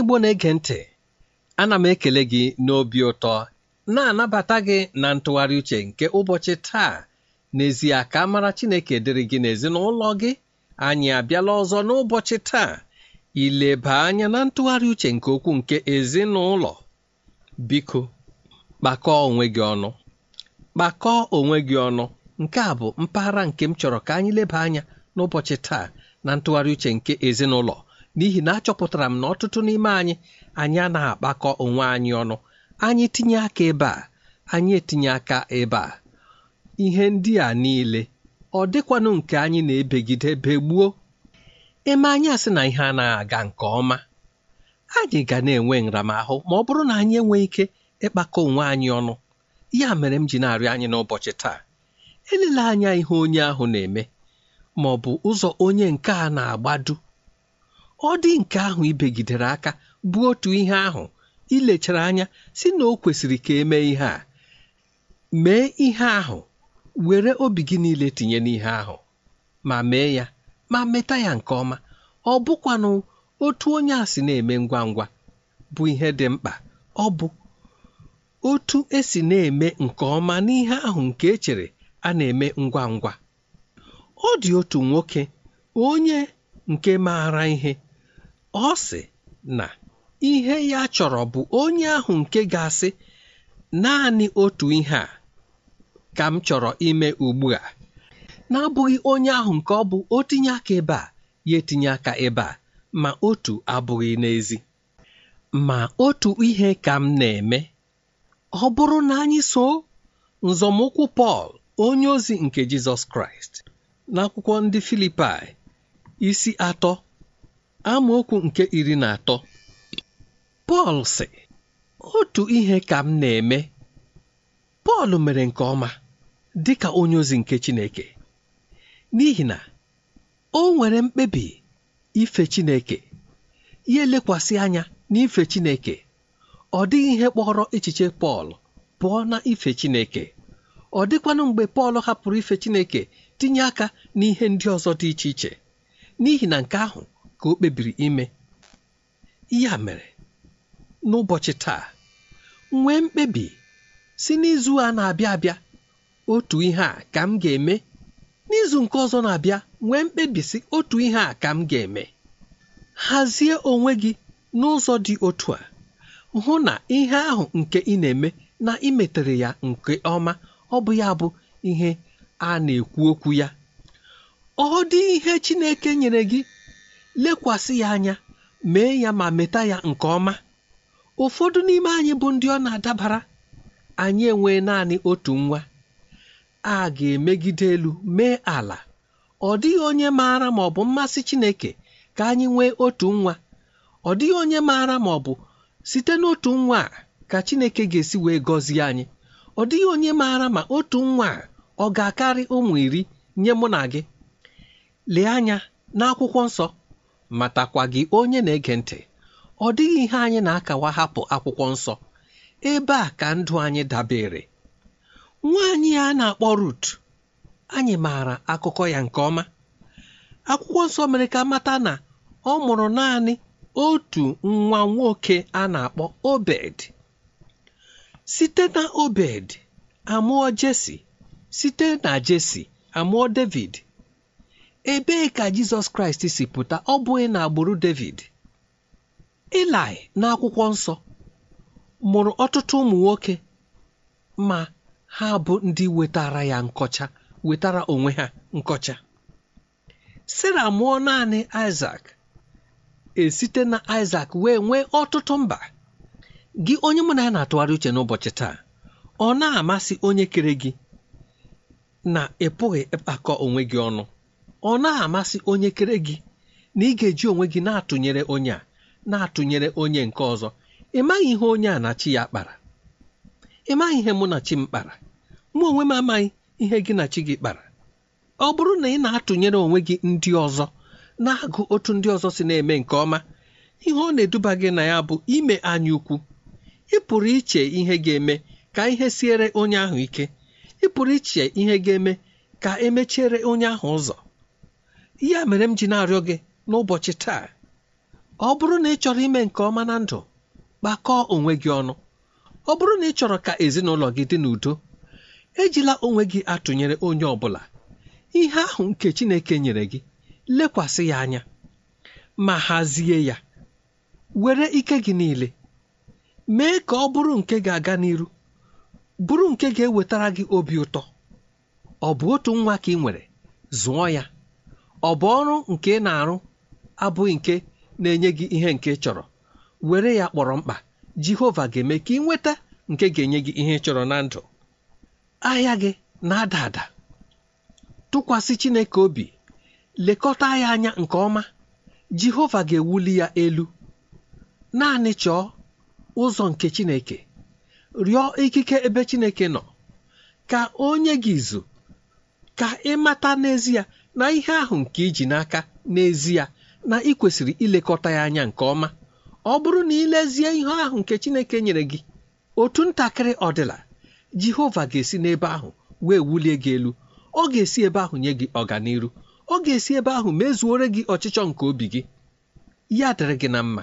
Igbo na-ege ntị ana m ekele gị n'obi ụtọ na-anabata gị na ntụgharị uche nke ụbọchị taa. N'ezie ka mara Chineke dịrị gị n'ezinụlọ gị anyị abịala ọzọ n'ụbọchị taa. Ileba anya na ntụgharị uche nke okwu nke ezinụlọ. Biko kpakọọ onwe gị ọnụ. Kpakọọ onwe gị ọnụ. Nke a bụ mpaghara nke m chọrọ ka anyị leba anya n'ụbọchị taa na ntụgharị uche nke ezinụlọ. N'ihi na achọpụtara m na ọtụtụ n'ime anyị anyị anaghị akpakọ onwe anyị ọnụ. Anyị tinye aka ebe a. Anyị etinye aka ebe a. Ihe ndị a niile ọ dịkwanụ nke anyị na-ebegide begbuo? Eme anyị asị na ihe anaghị aga nke ọma? Anyị ga na-enwe nramahụ ma ọ bụrụ na anyị enweghị ike ịkpakọ onwe anyị ọnụ. Ya mere m ji na-arịọ anyị n'ụbọchị taa elela anya ihe onye ahụ na-eme ma ọ bụ ụzọ onye nke a na-agbadu. Ọ dị nke ahụ ibegidere aka bụ otu ihe ahụ ilechara anya si na o kwesịrị ka emee ihe a. Mee ihe ahụ were obi gị niile tinye n'ihe ahụ ma mee ya ma meta ya nke ọma. Ọ bụkwanụ otu onye a si na-eme ngwa ngwa bụ ihe dị mkpa. Ọ bụ otu esi na-eme nke ọma n'ihe ahụ nke echere a na-eme ngwa ngwa. Ọ dị otu nwoke onye nke maara ihe ọ sị na ihe ya chọrọ bụ onye ahụ nke ga-asị naanị otu ihe a ka m chọrọ ime ugbu a. Na-abụghị onye ahụ nke ọ bụ otinye aka ebe a ya etinye aka ebe a. Ma otu abụghị n'ezi. Ma otu ihe ka m na-eme ọ bụrụ na anyị so nzọmụkwụ Pọl onye ozi nke Jizọs Kraịst n'akwụkwọ ndị Filipai isi atọ amaokwu nke iri na atọ. Pọl sị otu ihe ka m na-eme. Pọl mere nke ọma dị ka onye ozi nke Chineke. N'ihi na o nwere mkpebi ife Chineke ya elekwasị anya n'ife Chineke. Ọ dịghị ihe kpọrọ echiche Pọl pụọ na ife Chineke. Ọ dịkwanụ mgbe Pọl hapụrụ ife Chineke tinye aka n'ihe ndị ọzọ dị iche iche. N'ihi na nke ahụ ka o kpebiri ime. Ya mere n'ụbọchị taa nwee mkpebi si n'izu a na-abịa abịa otu ihe a ka m ga-eme. N'izu nke ọzọ na-abịa nwee mkpebi si otu ihe a ka m ga-eme. Hazie onwe gị n'ụzọ dị otu a. Hụ na ihe ahụ nke ị na-eme na imetere ya nke ọma ọ bụ ya bụ ihe a na-ekwu okwu ya. Ọ dị ihe Chineke nyere gị lekwasị ya anya mee ya ma meta ya nke ọma. Ụfọdụ n'ime anyị bụ ndị ọ na-adabara. Anyị enwee naanị otu nwa. A ga-emegide elu mee ala. Ọ dịghị onye maara ma ọ bụ mmasị Chineke ka anyị nwee otu nwa. Ọ dịghị onye maara ma ọ bụ site n'otu nwa a ka Chineke ga-esi wee gọzie anyị. Ọ dịghị onye maara ma otu nwa a ọ ga-akarị ụmụ iri nye mụ na gị. Lee anya n'akwụkwọ nsọ. Matakwa gị onye na-ege ntị. Ọ dịghị ihe anyị na-akawa hapụ akwụkwọ nsọ. Ebe a ka ndụ anyị dabere. Nwaanyị a na-akpọ Rut anyị maara akụkọ ya nke ọma. Akwụkwọ nsọ mere ka mata na ọ mụrụ naanị otu nwa nwoke a na-akpọ Obed. Site na Obed amụọ Jesi. Site na Jesi amụọ David ebee ka Jizọs Kraịst si pụta ọ bụghị na agbụrụ David? Ilaị n'akwụkwọ nsọ mụrụ ọtụtụ ụmụ nwoke ma ha bụ ndị wetara ya nkọcha wetara onwe ha nkọcha. Sera mụọ naanị Isak esite na Isak wee nwee ọtụtụ mba. Gị onye mụ na ya na-atụgharị uche n'ụbọchị taa ọ na-amasị onye kere gị na ị pụghị ịkpakọ onwe gị ọnụ? Ọ na-amasị onye kere gị na ị ga-eji onwe gị na-atụnyere onye a na-atụnyere onye nke ọzọ. Ị maghị ihe onye a na chi ya kpara. Ị maghị ihe mụ na chi m kpara. Mụ onwe m amaghị ihe gị na chi gị kpara. Ọ bụrụ na ị na-atụnyere onwe gị ndị ọzọ na-agụ otu ndị ọzọ si na-eme nke ọma ihe ọ na-eduba gị na ya bụ ime anya ukwu. Ị pụrụ iche ihe ga-eme ka ihe siere onye ahụ ike. Ị pụrụ iche ihe ga-eme ka emechiere onye ahụ ụzọ. Ya mere m ji na-arịọ gị n'ụbọchị taa ọ bụrụ na ị chọrọ ime nke ọma na ndụ kpakọọ onwe gị ọnụ. Ọ bụrụ na ị chọrọ ka ezinụlọ gị dị n'udo ejila onwe gị atụnyere onye ọ bụla. Ihe ahụ nke Chineke nyere gị lekwasị ya anya ma hazie ya. Were ike gị niile mee ka ọ bụrụ nke ga-aga n'iru bụrụ nke ga-ewetara gị obi ụtọ. Ọ bụ otu nwa ka ị nwere zụọ ya. Ọ bụ ọrụ nke ị na-arụ abụghị nke na-enye gị ihe nke chọrọ. Were ya kpọrọ mkpa. Jehova ga-eme ka ị nweta nke ga-enye gị ihe ị chọrọ na ndụ. Ahịa gị na-ada ada. Tụkwasị Chineke obi. Lekọta ya anya nke ọma. Jehova ga-ewuli ya elu. Naanị chọọ ụzọ nke Chineke. Rịọ ikike ebe Chineke nọ. Ka onye gị izu. Ka ị mata n'ezie na ihe ahụ nke iji n'aka n'ezie na ị kwesịrị ilekọta ya anya nke ọma ọ bụrụ na ilezie ihe ahụ nke Chineke nyere gị otu ntakịrị ọdịla Jehova ga-esi n'ebe ahụ wee wulie gị elu. Ọ ga-esi ebe ahụ nye gị ọganiru. Ọ ga-esi ebe ahụ mezuore gị ọchịchọ nke obi gị. Ya dịrị gị na mma.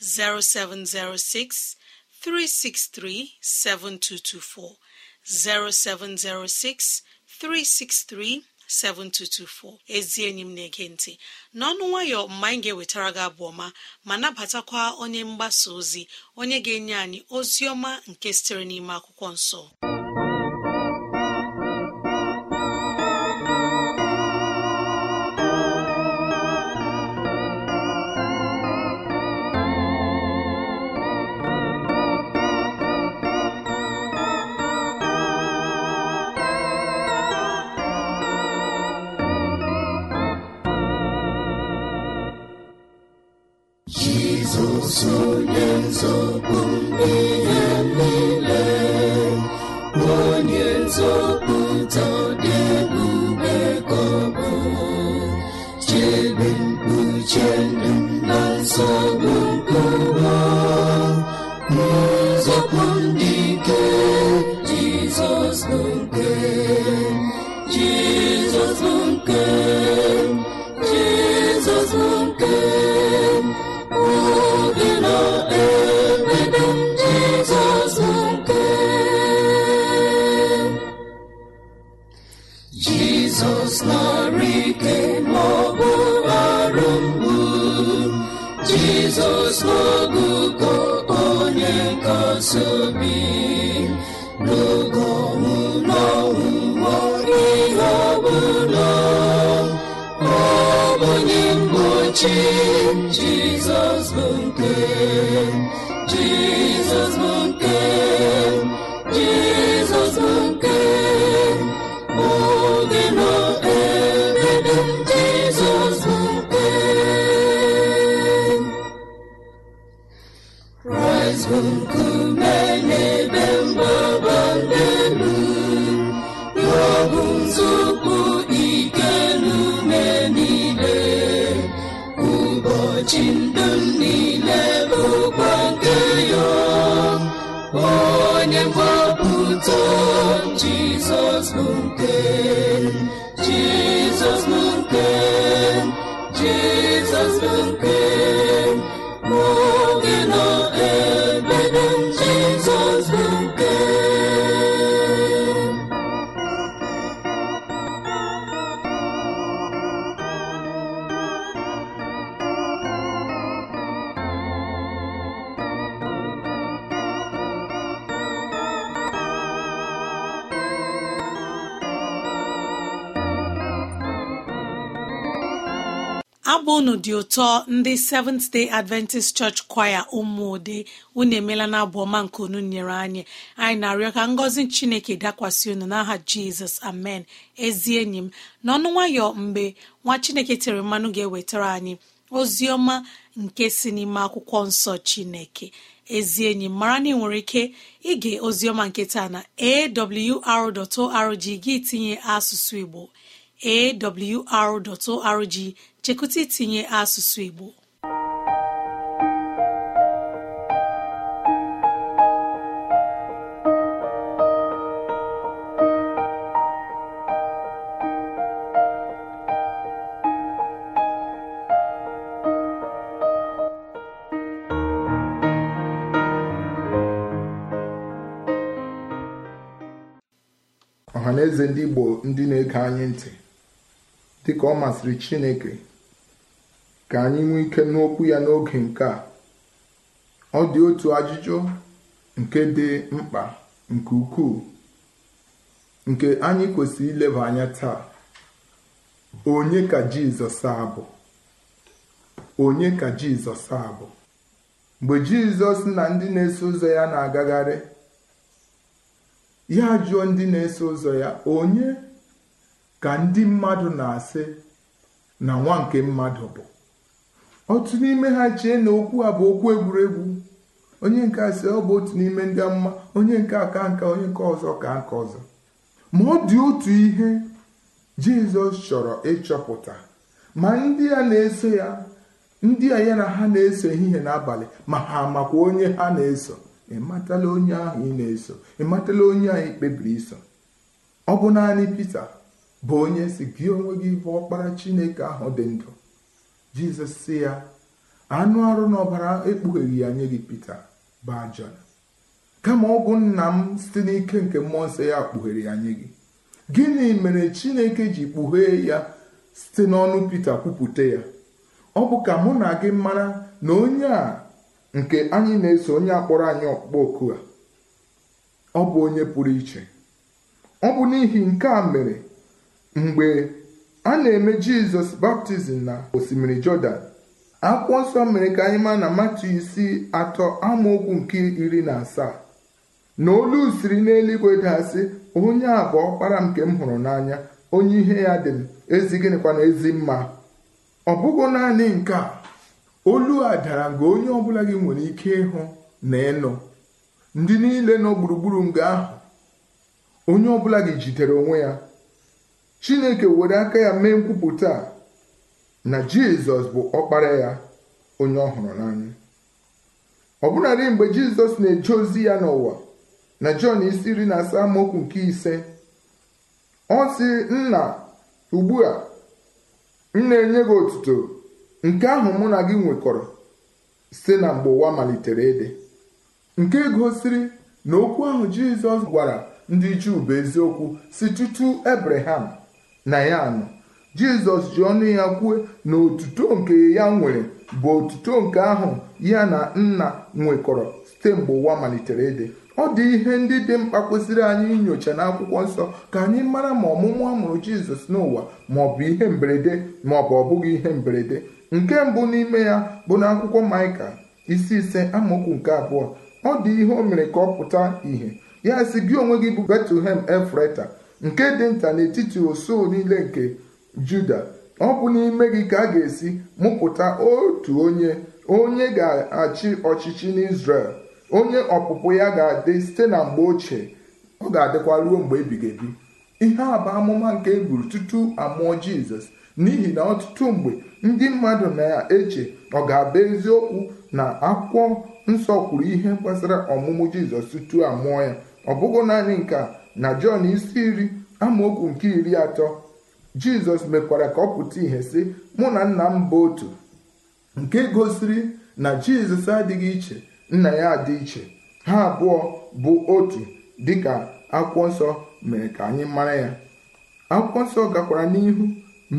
0706 363 7224 0706 363 7224 ezi enyi m na-ege ntị. N'ọnụ nwayọ mgbe anyị ga-ewetara gị abụ ọma ma nabatakwa onye mgbasa ozi onye ga-enye anyị ozi ọma nke sitere n'ime akwụkwọ nsọ. Onye nzọpụ jizọs bụ nke jizọs bụ jizọs bụ nke jizọs bụ nke jizọs bụ nke dị ụtọ ndị seventh day adventist church choir ụmụode. Unu emela na abụ ọma nke unu nyere anyị. Anyị na-arịọ ka ngọzi chineke dakwasị unu n'aha jizọs. Amen. Ezi enyi m n'ọnụ nwayọ mgbe nwa chineke tere mmanụ ga-ewetara anyị ozi ọma nke si n'ime akwụkwọ nsọ chineke. Ezi enyi m mara na ị nwere ike ige oziọma nke taa na awr.org gị tinye asụsụ igbo. awr.org chekwụta itinye asụsụ igbo. Ọhaneze ndị igbo ndị na-ege anyị ntị. Dịka ọ masịrị chineke ka anyị nwee ike n'okwu ya n'oge nke a. Ọ dị otu ajụjụ nke dị mkpa nke ukwuu nke anyị kwesịrị ileba anya taa. Onye ka jizọs abụ onye ka jizọs abụ mgbe jizọs na ndị na-eso ụzọ ya na-agagharị ya jụọ ndị na-eso ụzọ ya onye ka ndị mmadụ na-asị na nwa nke mmadụ bụ. Otu n'ime ha chee na okwu a bụ okwu egwuregwu. Onye nke asị ọ bụ otu n'ime ndị amụma onye nke aka nka onye nke ọzọ ka nke ọzọ. Ma ọ dị otu ihe jizọs chọrọ ịchọpụta. Ma ndị a na-eso ya ndị a ya na ha na-eso ehihie n'abalị ma ha makwa onye ha na-eso? Ịmatala onye ahụ ị na-eso? Ịmatala onye ahụ ikpebiri iso? Ọ bụ naanị Pita bụ onye si gị onwe gị bụ ọkpara Chineke ahụ dị ndụ. Jizọs si ya anụ arụ na ọbara ekpugheghị ya nye gị Pita bụ Jọn kama ọ bụ nna m site n'ike nke mmụọ nsọ ya kpughere ya nye gị. Gịnị mere chineke ji kpughee ya site n'ọnụ Pita kwupụta ya? Ọ bụ ka mụ na gị mara na onye a nke anyị na-eso onye akpọrọ anyị ọkpụkpọ oku a ọ bụ onye pụrụ iche. Ọ bụ n'ihi nke a mere mgbe a na-eme jizọs baptizim na osimiri jọdan akwụkwọ nsọ mere ka anyị maa na matu isi atọ amaokwu nke iri na asaa. Na olu siri n'eluigwe dasị onye a bụ ọkpara nke m hụrụ n'anya onye ihe ya dị m ezi gịnịkwa na ezi mma? Ọ bụghị naanị nke a olu a dara nga onye ọbụla gị nwere ike ịhụ na ịnụ ndị niile nọ gburugburu nga ahụ onye ọbụla gị jidere onwe ya. Chineke were aka ya mee nkwupụta na jizọs bụ ọkpara ya onye ọ hụrụ n'anya. Ọbụnadị mgbe jizọs na-eje ozi ya n'ụwa na jọn isi iri na asaa amaokwu nke ise ọ sị nna ugbu a m na-enye gị otuto nke ahụ mụ na gị nwekọrọ site na mgbe ụwa malitere ịdị. Nke gosiri na okwu ahụ jizọs gwara ndị juu bụ eziokwu si tutu ebraham na ya nọ. Jizọs ji ọnụ ya kwue na otuto nke ya nwere bụ otuto nke ahụ ya na nna nwekọrọ site mgbe ụwa malitere ịdị. Ọ dị ihe ndị dị mkpa kwesịrị anyị inyocha n'akwụkwọ nsọ ka anyị mara ma ọmụmụ a mụrụ jizọs n'ụwa ma ọ bụ ihe mberede ma ọ bụ ọ bụghị ihe mberede. Nke mbụ n'ime ya bụ n'akwụkwọ maịka isi ise amaokwu nke abụọ. Ọ dị ihe o mere ka ọ pụta ìhè. Ya sị gị onwe gị bụ betlehem efreta nke dị nta n'etiti osoo niile nke juda. Ọ bụ n'ime gị ka a ga-esi mụpụta otu onye onye ga-achị ọchịchị n'Izrel. Onye ọpụpụ ya ga-adị site na mgbe ochie. Ọ ga-adịkwa ruo mgbe ebighị ebi. Ihe a bụ amụma nke e buru tutu amụọ jizọs. N'ihi na ọtụtụ mgbe ndị mmadụ na-eche ọ ga-abụ eziokwu na akwụkwọ nsọ kwuru ihe gbasara ọmụmụ jizọs tutu amụọ ya. Ọ bụghị naanị nke a. na jọn isi iri amaokwu nke iri atọ jizọs mekwara ka ọ pụta ìhè sị mụ na nna m bụ otu. Nke gosiri na jizọs adịghị iche nna ya adị iche ha abụọ bụ otu dịka akwụkwọ nsọ mere ka anyị mara ya. Akwụkwọ nsọ gakwara n'ihu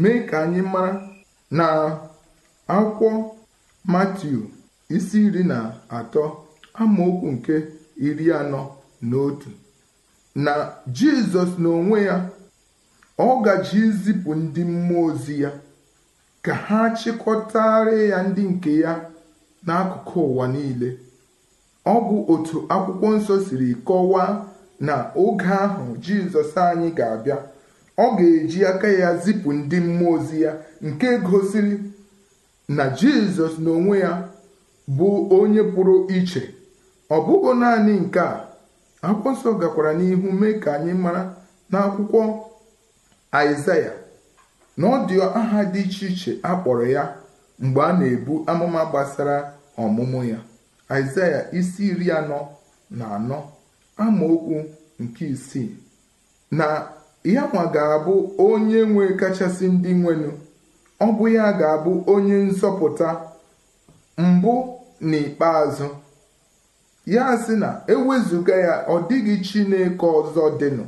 mee ka anyị mara na akwụkwọ matiu isi iri na atọ amaokwu nke iri anọ na otu. Na jizọs n'onwe ya ọ gaji izipụ ndị mmụọ ozi ya ka ha chịkọtara ya ndị nke ya n'akụkụ ụwa niile. Ọ bụ otu akwụkwọ nsọ siri kọwaa na oge ahụ jizọs anyị ga-abịa ọ ga-eji aka ya zipụ ndị mmụọ ozi ya nke gosiri na jizọs n'onwe ya bụ onye pụrụ iche. Ọ bụghị naanị nke a akwụkwọ nsọ gakwara n'ihu mee ka anyị mara n'akwụkwọ aịzaya na ọ dị aha dị iche iche a kpọrọ ya mgbe a na-ebu amụma gbasara ọmụmụ ya. Aịzaya isi iri anọ na anọ amaokwu nke isii. Na ya nwa ga-abụ onye nwe kachasị ndị nwenu ọ bụ ya ga-abụ onye nzọpụta mbụ na ikpeazụ ya sị na ewezụga ya ọ dịghị chineke ọzọ dịnụ.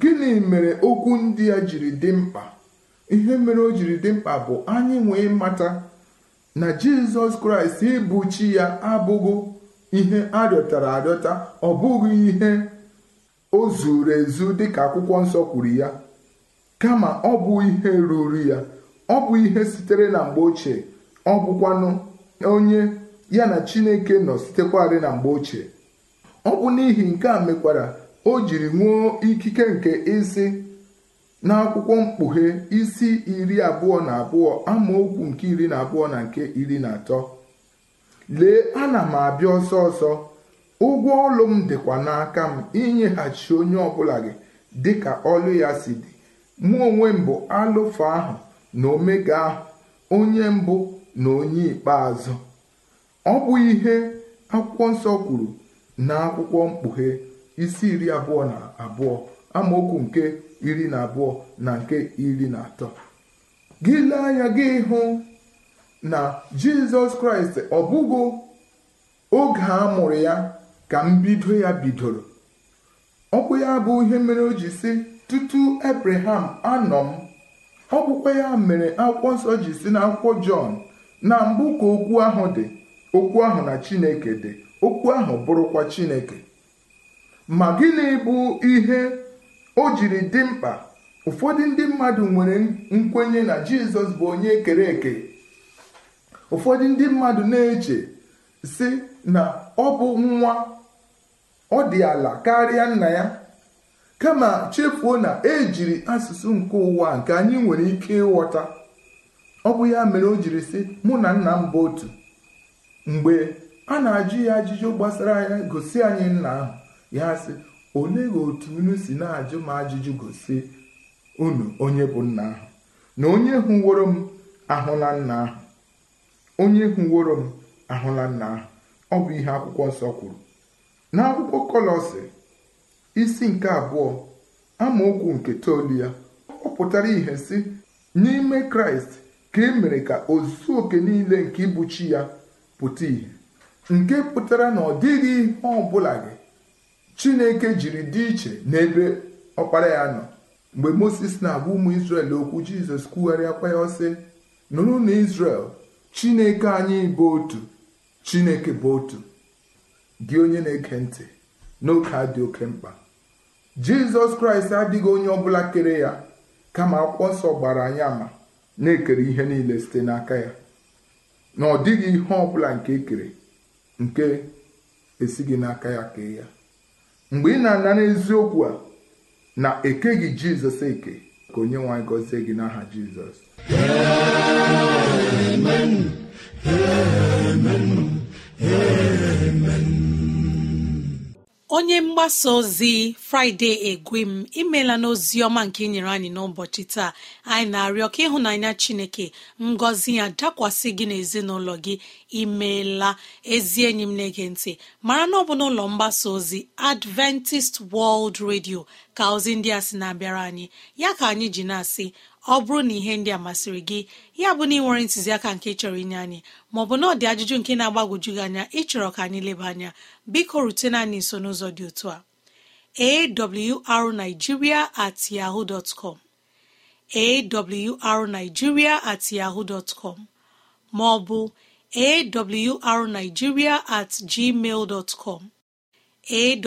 Gịnị mere okwu ndị a jiri dị mkpa? Ihe mere o jiri dị mkpa bụ anyị nwee mata na jizọs kraịst ịbụ chi ya abụghị ihe arịọtara arịọta ọ bụghị ihe o zuru ezu dịka akwụkwọ nsọ kwuru ya. Kama ọ bụ ihe ruru ya. Ọ bụ ihe sitere na mgbe ochie. Ọ bụkwanụ onye ya na chineke nọ sitekwarị na mgbe ochie. Ọ bụ n'ihi nke a mekwara o jiri nwuo ikike nke isi n'akwụkwọ mkpughe isi iri abụọ na abụọ amaokwu nke iri na abụọ na nke iri na atọ. Lee ana m abịa ọsọ ọsọ. Ụgwọ ọlụ m dịkwa n'aka m inyeghachi onye ọbụla gị dịka ọlụ ya si dị. Mụ onwe m bụ alụfa ahụ na omega ahụ onye mbụ na onye ikpeazụ. Ọ bụ ihe akwụkwọ nsọ kwuru na akwụkwọ mkpughe isi iri abụọ na abụọ amaokwu nke iri na abụọ na nke iri na atọ. Gị lee anya gị hụ na jizọs kraịst ọ bụghị oge a mụrụ ya ka mbido ya bidoro. Ọ ya bụ ihe mere o ji sị tutu abraham anọ m ọ ya mere akwụkwọ nsọ ji si n'akwụkwọ jọn na mbụ ka okwu ahụ dị okwu ahụ na chineke dị okwu ahụ bụrụkwa chineke. Ma gịnị bụ ihe o jiri dị mkpa? Ụfọdụ ndị mmadụ nwere nkwenye na jizọs bụ onye kere eke. Ụfọdụ ndị mmadụ na-eche si na ọ bụ nwa ọ dị ala karịa nna ya. Kama chefuo na ejiri asụsụ nke ụwa nke anyị nwere ike ịghọta. Ọ bụ ya mere o jiri sị mụ na nna m bụ otu. Mgbe a na-ajụ ya ajụjụ gbasara ya gosi anyị nna ahụ. Ya sị olee otu unu si na-ajụ m ajụjụ gosi unu onye bụ nna ahụ? Na onye hụworo m ahụla nna ahụ. Onye hụworo m ahụla nna ahụ. Ọ bụ ihe akwụkwọ nsọ kwuru. N'akwụkwọ kọlọsị isi nke abụọ amaokwu nke toolu ya ọ pụtara ihe si n'ime kraịst ka e mere ka ozuzu oke niile nke ịbụchi ya pụta ìhè nke pụtara na ọ dịghị ihe ọbụla gị. Chineke jiri dị iche n'ebe ọkpara ya nọ. Mgbe moses na-agwa ụmụ israel okwu jizọs kwugharịakwa ya ọ sị nụrụ na israel chineke anyị bụ otu. Chineke bụ otu. Gị onye na-ege ntị n'oge a dị oke mkpa. Jizọs kraịst adịghị onye ọbụla kere ya kama akwụkwọ nsọ gbara anyị ama na-ekere ihe niile site n'aka ya. Na ọ dịghị ihe ọbụla nke ekere nke esighị n'aka ya kee ya. Mgbe ị na-ana n'eziokwu a na ekeghị jizọs eke ka onye nwaanyị gọzie gị n'aha jizọs. Onye mgbasa ozi fraịde egwem imela n'ozi ọma nke ị nyere anyị n'ụbọchị taa. Anyị na-arịọ ka ịhụnanya chineke ngọzi ya dakwasị gị n'ezinụlọ gị imeela ezi enyi m na-ege ntị mara na ọ bụ n'ụlọ mgbasa ozi adventist world radio ka ozi ndị a sị na-abịara anyị. Ya ka anyị ji na-asị ọ bụrụ na ihe ndị a masịrị gị ya bụ na ị nwere ntụziaka nke chọrọ inye anyị maọbụ na ọ dị ajụjụ nke na-agbagwoju gị anya ịchọrọ ka anyị leba anya biko rutena anyị nso n'ụzọ dị otu a. Awrnigeria at yahoo dot com. Awrnigeria at yahoo dot maọbụ awrnigeria at gmail dot com. At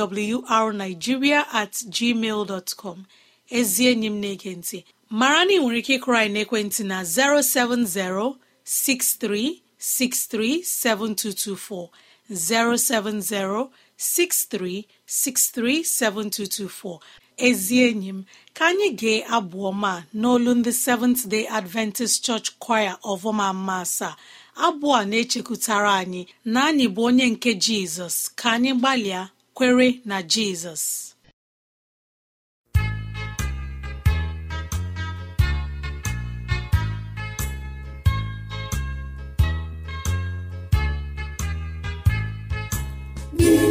gmail dot com. Ezi enyi m na-ege ntị mara na ị nwere ike ịkụrụ anyị n'ekwentị na 070 6363 7224 070 6363 7224 ezi enyi m ka anyị gee abụ ọma n'olu ndị Seventh Day Adventist Church Choir ọvọma mma asaa abụ a na-echekwutara anyị na anyị bụ onye nke Jizọs. Ka anyị gbalịa kwere na Jizọs.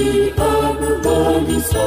si elu gbarisọ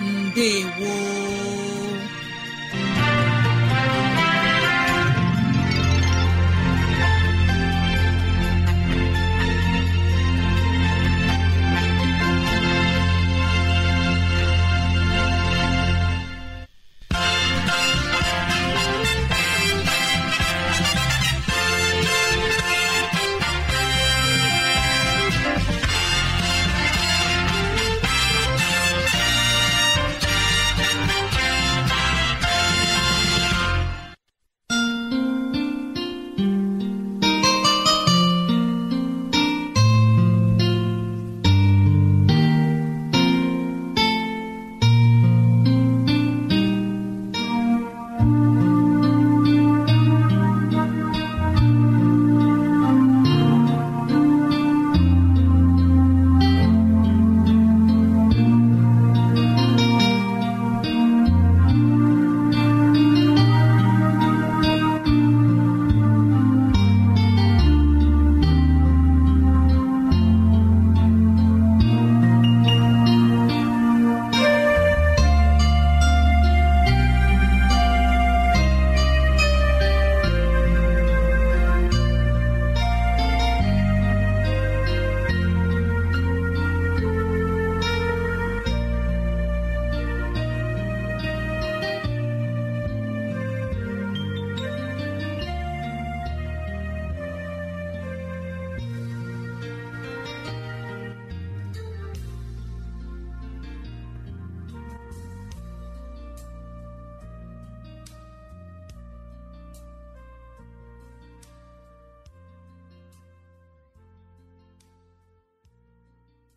mbe woo